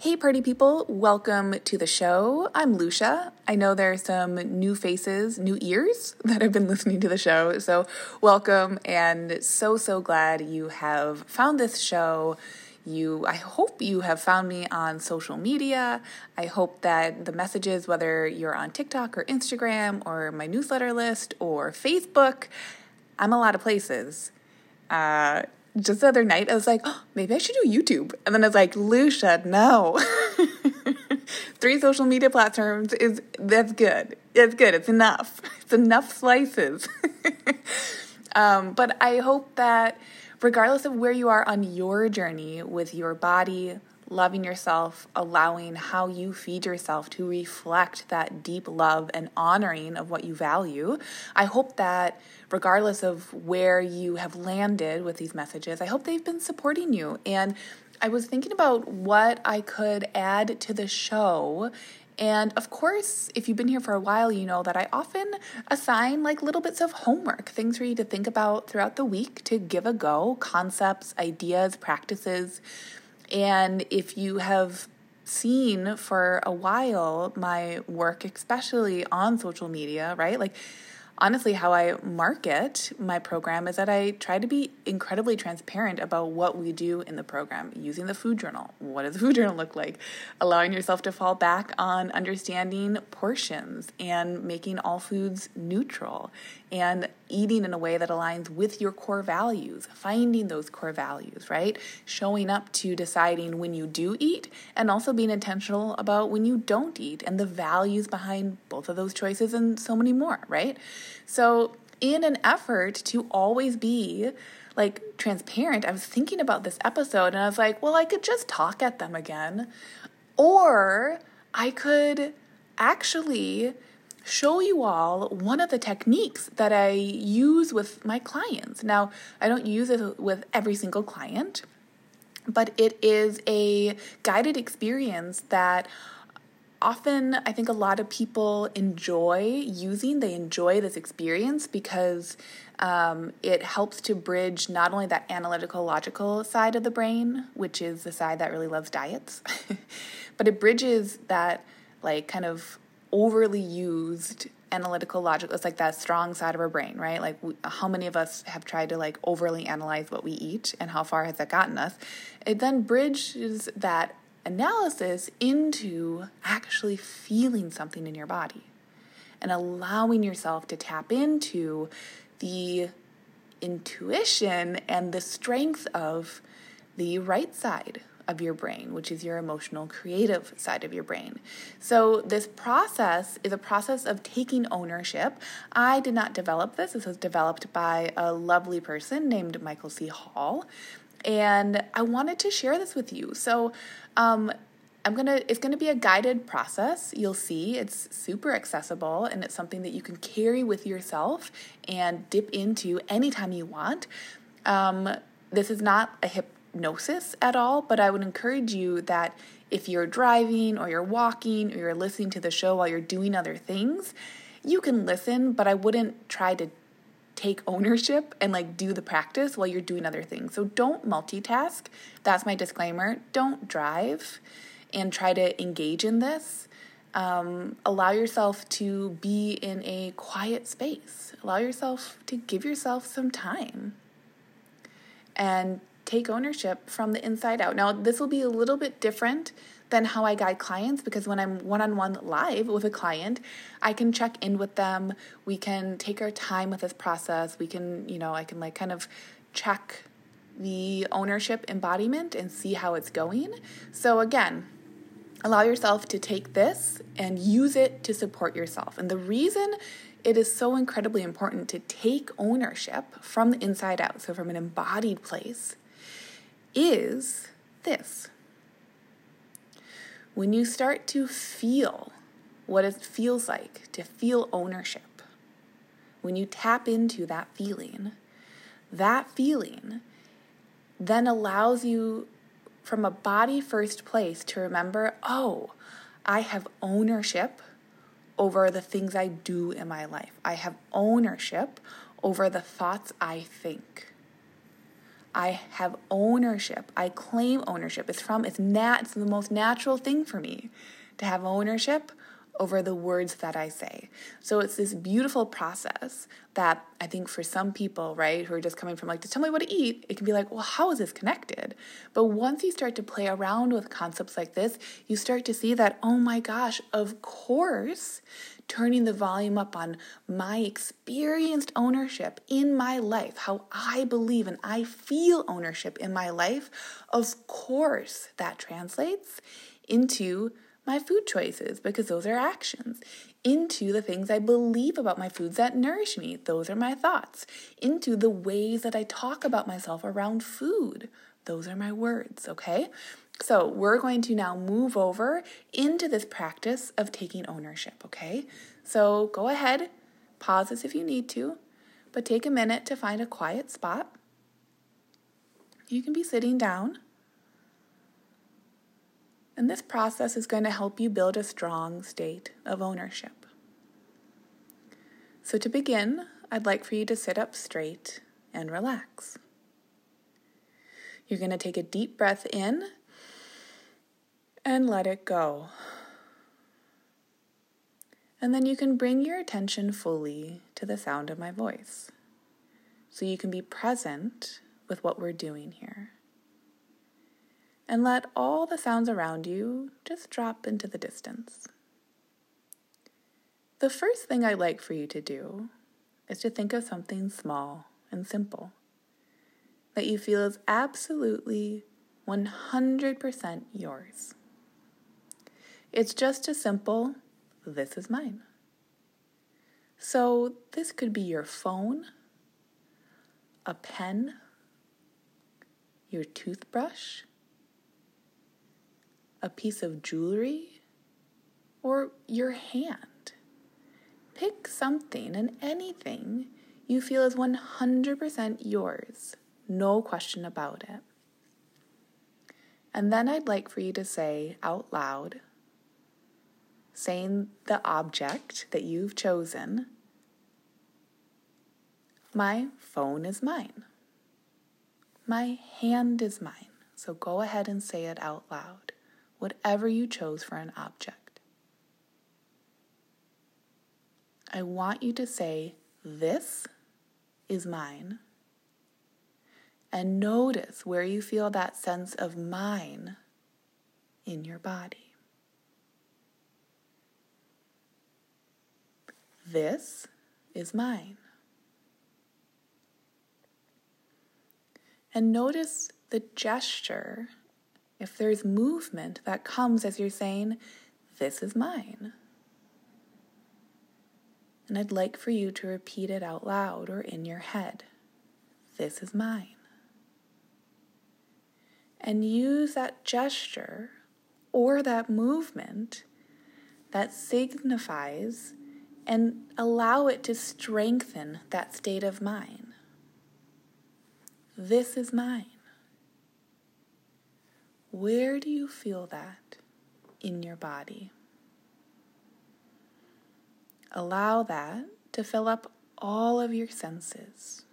Hey, party people, welcome to the show. I'm Lucia. I know there are some new faces, new ears that have been listening to the show, so welcome and so, so glad you have found this show. You, I hope you have found me on social media. I hope that the messages, whether you're on TikTok or Instagram or my newsletter list or Facebook, I'm a lot of places. Uh, just the other night, I was like, oh, maybe I should do YouTube. And then I was like, Lucia, no. Three social media platforms is that's good. It's good. It's enough. It's enough slices. um, but I hope that regardless of where you are on your journey with your body, loving yourself, allowing how you feed yourself to reflect that deep love and honoring of what you value. I hope that regardless of where you have landed with these messages, I hope they've been supporting you. And I was thinking about what I could add to the show and of course, if you've been here for a while, you know that I often assign like little bits of homework, things for you to think about throughout the week to give a go, concepts, ideas, practices and if you have seen for a while my work, especially on social media, right? Like honestly, how I market my program is that I try to be incredibly transparent about what we do in the program using the food journal. What does the food journal look like? Allowing yourself to fall back on understanding portions and making all foods neutral and eating in a way that aligns with your core values, finding those core values, right? Showing up to deciding when you do eat and also being intentional about when you don't eat and the values behind both of those choices and so many more, right? So, in an effort to always be like transparent, I was thinking about this episode and I was like, well, I could just talk at them again. Or I could actually show you all one of the techniques that I use with my clients. Now, I don't use it with every single client, but it is a guided experience that often I think a lot of people enjoy using. They enjoy this experience because um, it helps to bridge not only that analytical, logical side of the brain, which is the side that really loves diets, but it bridges that like kind of overly used analytical logic it's like that strong side of our brain right? Like we, how many of us have tried to like overly analyze what we eat and how far has that gotten us? It then bridges that analysis into actually feeling something in your body and allowing yourself to tap into the intuition and the strength of the right side of your brain, which is your emotional creative side of your brain. So, this process is a process of taking ownership. I did not develop this, this was developed by a lovely person named Michael C. Hall. And I wanted to share this with you. So, um, I'm gonna it's gonna be a guided process. You'll see it's super accessible and it's something that you can carry with yourself and dip into anytime you want. Um, this is not a hip hypnosis at all, but I would encourage you that if you're driving or you're walking or you're listening to the show while you're doing other things, you can listen, but I wouldn't try to take ownership and like do the practice while you're doing other things. So don't multitask. That's my disclaimer. Don't drive and try to engage in this. Um, allow yourself to be in a quiet space. Allow yourself to give yourself some time and take ownership from the inside out. Now, this will be a little bit different than how I guide clients because when I'm one on one live with a client, I can check in with them. We can take our time with this process. We can, you know, I can like kind of check the ownership embodiment and see how it's going. So, again, allow yourself to take this and use it to support yourself. And the reason it is so incredibly important to take ownership from the inside out, so from an embodied place, is this. when you start to feel what it feels like to feel ownership, when you tap into that feeling, that feeling then allows you from a body first place to remember oh, I have ownership over the things I do in my life. I have ownership over the thoughts I think. I have ownership. I claim ownership. It's from it's nat it's the most natural thing for me to have ownership over the words that I say. So it's this beautiful process that I think for some people, right, who are just coming from like, just tell me what to eat, it can be like, well, how is this connected? But once you start to play around with concepts like this, you start to see that, oh my gosh, of course, turning the volume up on my experienced ownership in my life, how I believe and I feel ownership in my life, of course, that translates into my food choices because those are actions, into the things I believe about my foods that nourish me, those are my thoughts, into the ways that I talk about myself around food, those are my words, okay? So, we're going to now move over into this practice of taking ownership, okay? So, go ahead, pause this if you need to, but take a minute to find a quiet spot. You can be sitting down and this process is going to help you build a strong state of ownership. So, to begin, I'd like for you to sit up straight and relax. You're going to take a deep breath in and let it go. And then you can bring your attention fully to the sound of my voice. So you can be present with what we're doing here and let all the sounds around you just drop into the distance. The first thing I'd like for you to do is to think of something small and simple that you feel is absolutely 100% yours. It's just a simple, this is mine. So, this could be your phone, a pen, your toothbrush, a piece of jewelry, or your hand. Pick something and anything you feel is 100% yours, no question about it. And then I'd like for you to say out loud, saying the object that you've chosen, my phone is mine. My hand is mine. So go ahead and say it out loud whatever you chose for an object. I want you to say, This is mine. And notice where you feel that sense of mine in your body. This is mine. And notice the gesture if there's movement that comes as you're saying, This is mine. And I'd like for you to repeat it out loud or in your head This is mine. And use that gesture or that movement that signifies and allow it to strengthen that state of mind. This is mine. Where do you feel that in your body? Allow that to fill up all of your senses.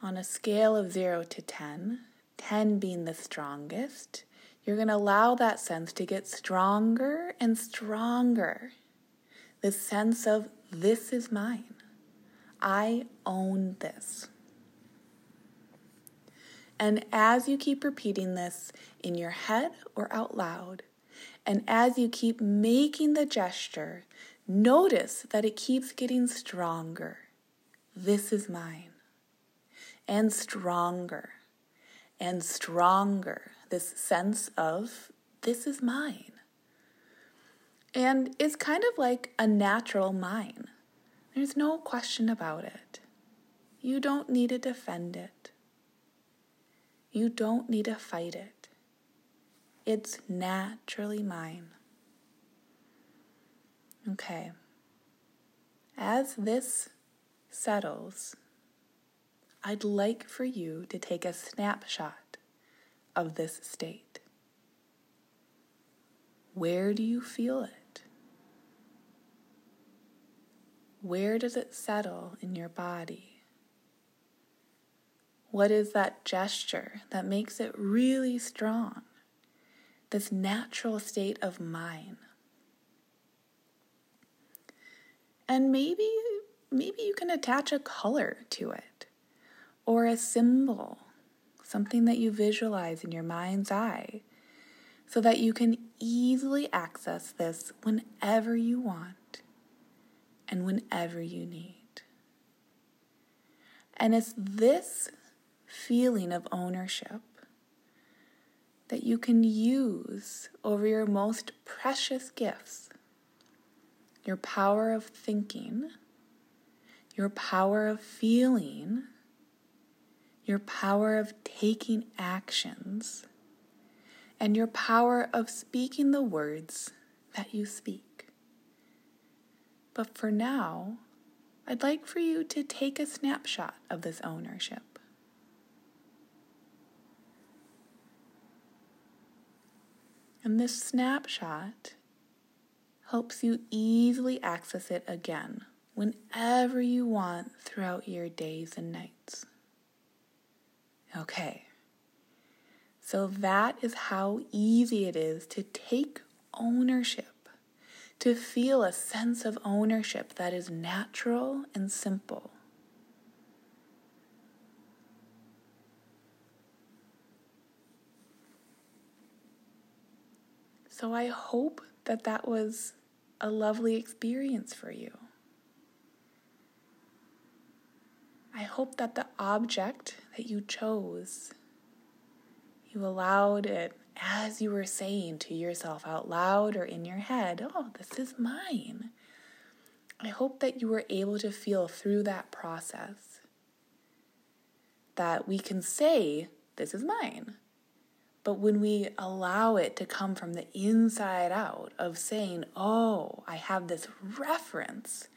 On a scale of 0 to 10, 10 being the strongest, you're going to allow that sense to get stronger and stronger. The sense of this is mine. I own this. And as you keep repeating this in your head or out loud, and as you keep making the gesture, notice that it keeps getting stronger. This is mine. And stronger and stronger. This sense of this is mine. And it's kind of like a natural mine. There's no question about it. You don't need to defend it. You don't need to fight it. It's naturally mine. Okay. As this settles, I'd like for you to take a snapshot of this state. Where do you feel it? Where does it settle in your body? What is that gesture that makes it really strong? This natural state of mind. And maybe maybe you can attach a color to it or a symbol, something that you visualize in your mind's eye so that you can easily access this whenever you want and whenever you need. And it's this feeling of ownership that you can use over your most precious gifts your power of thinking, your power of feeling, your power of taking actions and your power of speaking the words that you speak. But for now, I'd like for you to take a snapshot of this ownership. And this snapshot helps you easily access it again whenever you want throughout your days and nights. Okay. So that is how easy it is to take ownership, to feel a sense of ownership that is natural and simple. So I hope that that was a lovely experience for you. I hope that the object that you chose you allowed it as you were saying to yourself out loud or in your head, oh, this is mine. I hope that you were able to feel through that process that we can say, this is mine. But when we allow it to come from the inside out, of saying, oh, I have this reference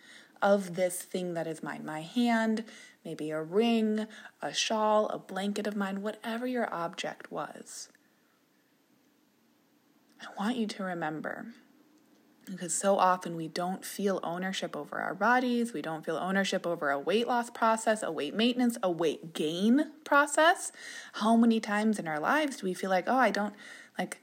of this thing that is mine, my hand, maybe a ring, a shawl, a blanket of mine, whatever your object was. I want you to remember because so often we don't feel ownership over our bodies, we don't feel ownership over a weight loss process, a weight maintenance, a weight gain process. How many times in our lives do we feel like, oh, I don't like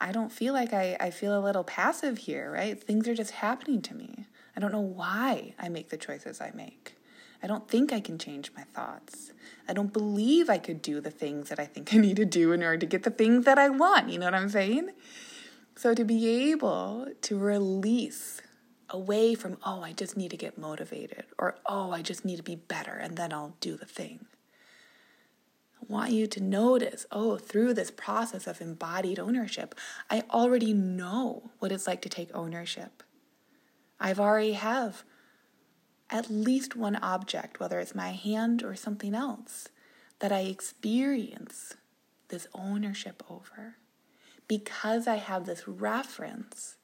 I don't feel like I, I feel a little passive here, right? Things are just happening to me. I don't know why I make the choices I make. I don't think I can change my thoughts. I don't believe I could do the things that I think I need to do in order to get the things that I want. You know what I'm saying? So to be able to release away from, oh, I just need to get motivated, or oh, I just need to be better, and then I'll do the thing. I want you to notice, oh, through this process of embodied ownership, I already know what it's like to take ownership. I've already have at least one object, whether it's my hand or something else, that I experience this ownership over. Because I have this reference,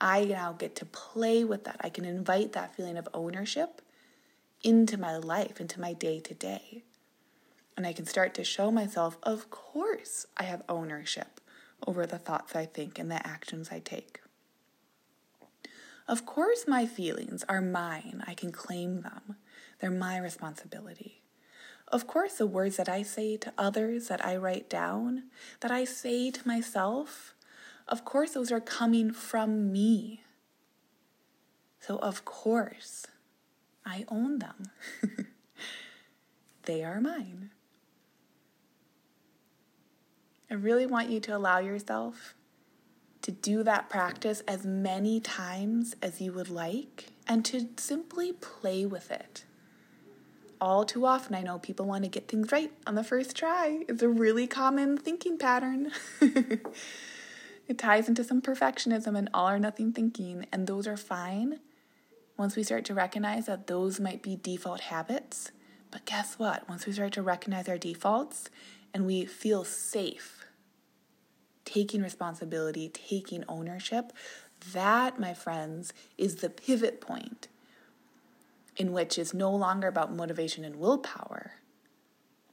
I now get to play with that. I can invite that feeling of ownership into my life, into my day to day. And I can start to show myself, of course, I have ownership over the thoughts I think and the actions I take. Of course, my feelings are mine. I can claim them. They're my responsibility. Of course, the words that I say to others, that I write down, that I say to myself, of course, those are coming from me. So, of course, I own them. they are mine. I really want you to allow yourself to do that practice as many times as you would like and to simply play with it. All too often, I know people want to get things right on the first try. It's a really common thinking pattern. it ties into some perfectionism and all or nothing thinking, and those are fine once we start to recognize that those might be default habits. But guess what? Once we start to recognize our defaults and we feel safe taking responsibility, taking ownership, that, my friends, is the pivot point in which it's no longer about motivation and willpower.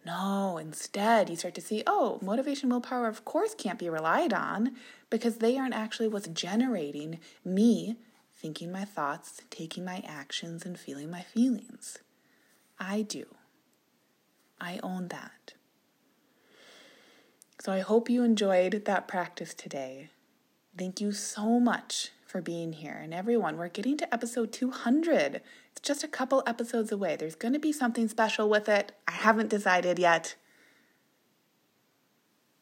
No, instead, you start to see oh, motivation, willpower, of course, can't be relied on because they aren't actually what's generating me thinking my thoughts, taking my actions, and feeling my feelings. I do. I own that. So I hope you enjoyed that practice today. Thank you so much for being here. And everyone, we're getting to episode 200. It's just a couple episodes away. There's going to be something special with it. I haven't decided yet.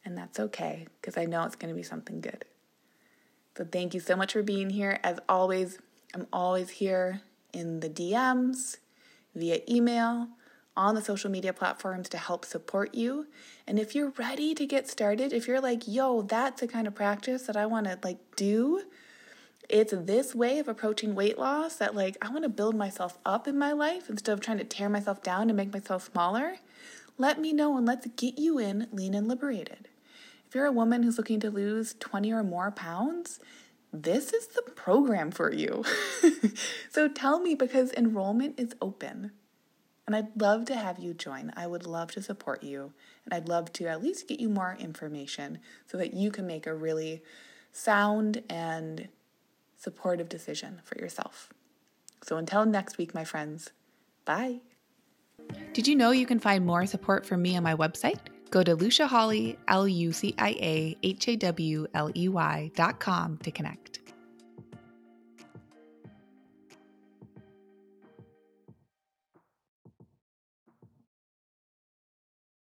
And that's okay because I know it's going to be something good. So thank you so much for being here. As always, I'm always here in the DMs, via email, on the social media platforms to help support you. And if you're ready to get started, if you're like, yo, that's the kind of practice that I want to like do, it's this way of approaching weight loss that like I want to build myself up in my life instead of trying to tear myself down and make myself smaller. Let me know and let's get you in lean and liberated. If you're a woman who's looking to lose 20 or more pounds, this is the program for you. so tell me because enrollment is open. And I'd love to have you join. I would love to support you. And I'd love to at least get you more information so that you can make a really sound and supportive decision for yourself. So until next week, my friends, bye. Did you know you can find more support from me on my website? Go to Lucia Hawley, L U C I A H A W L E Y dot com to connect.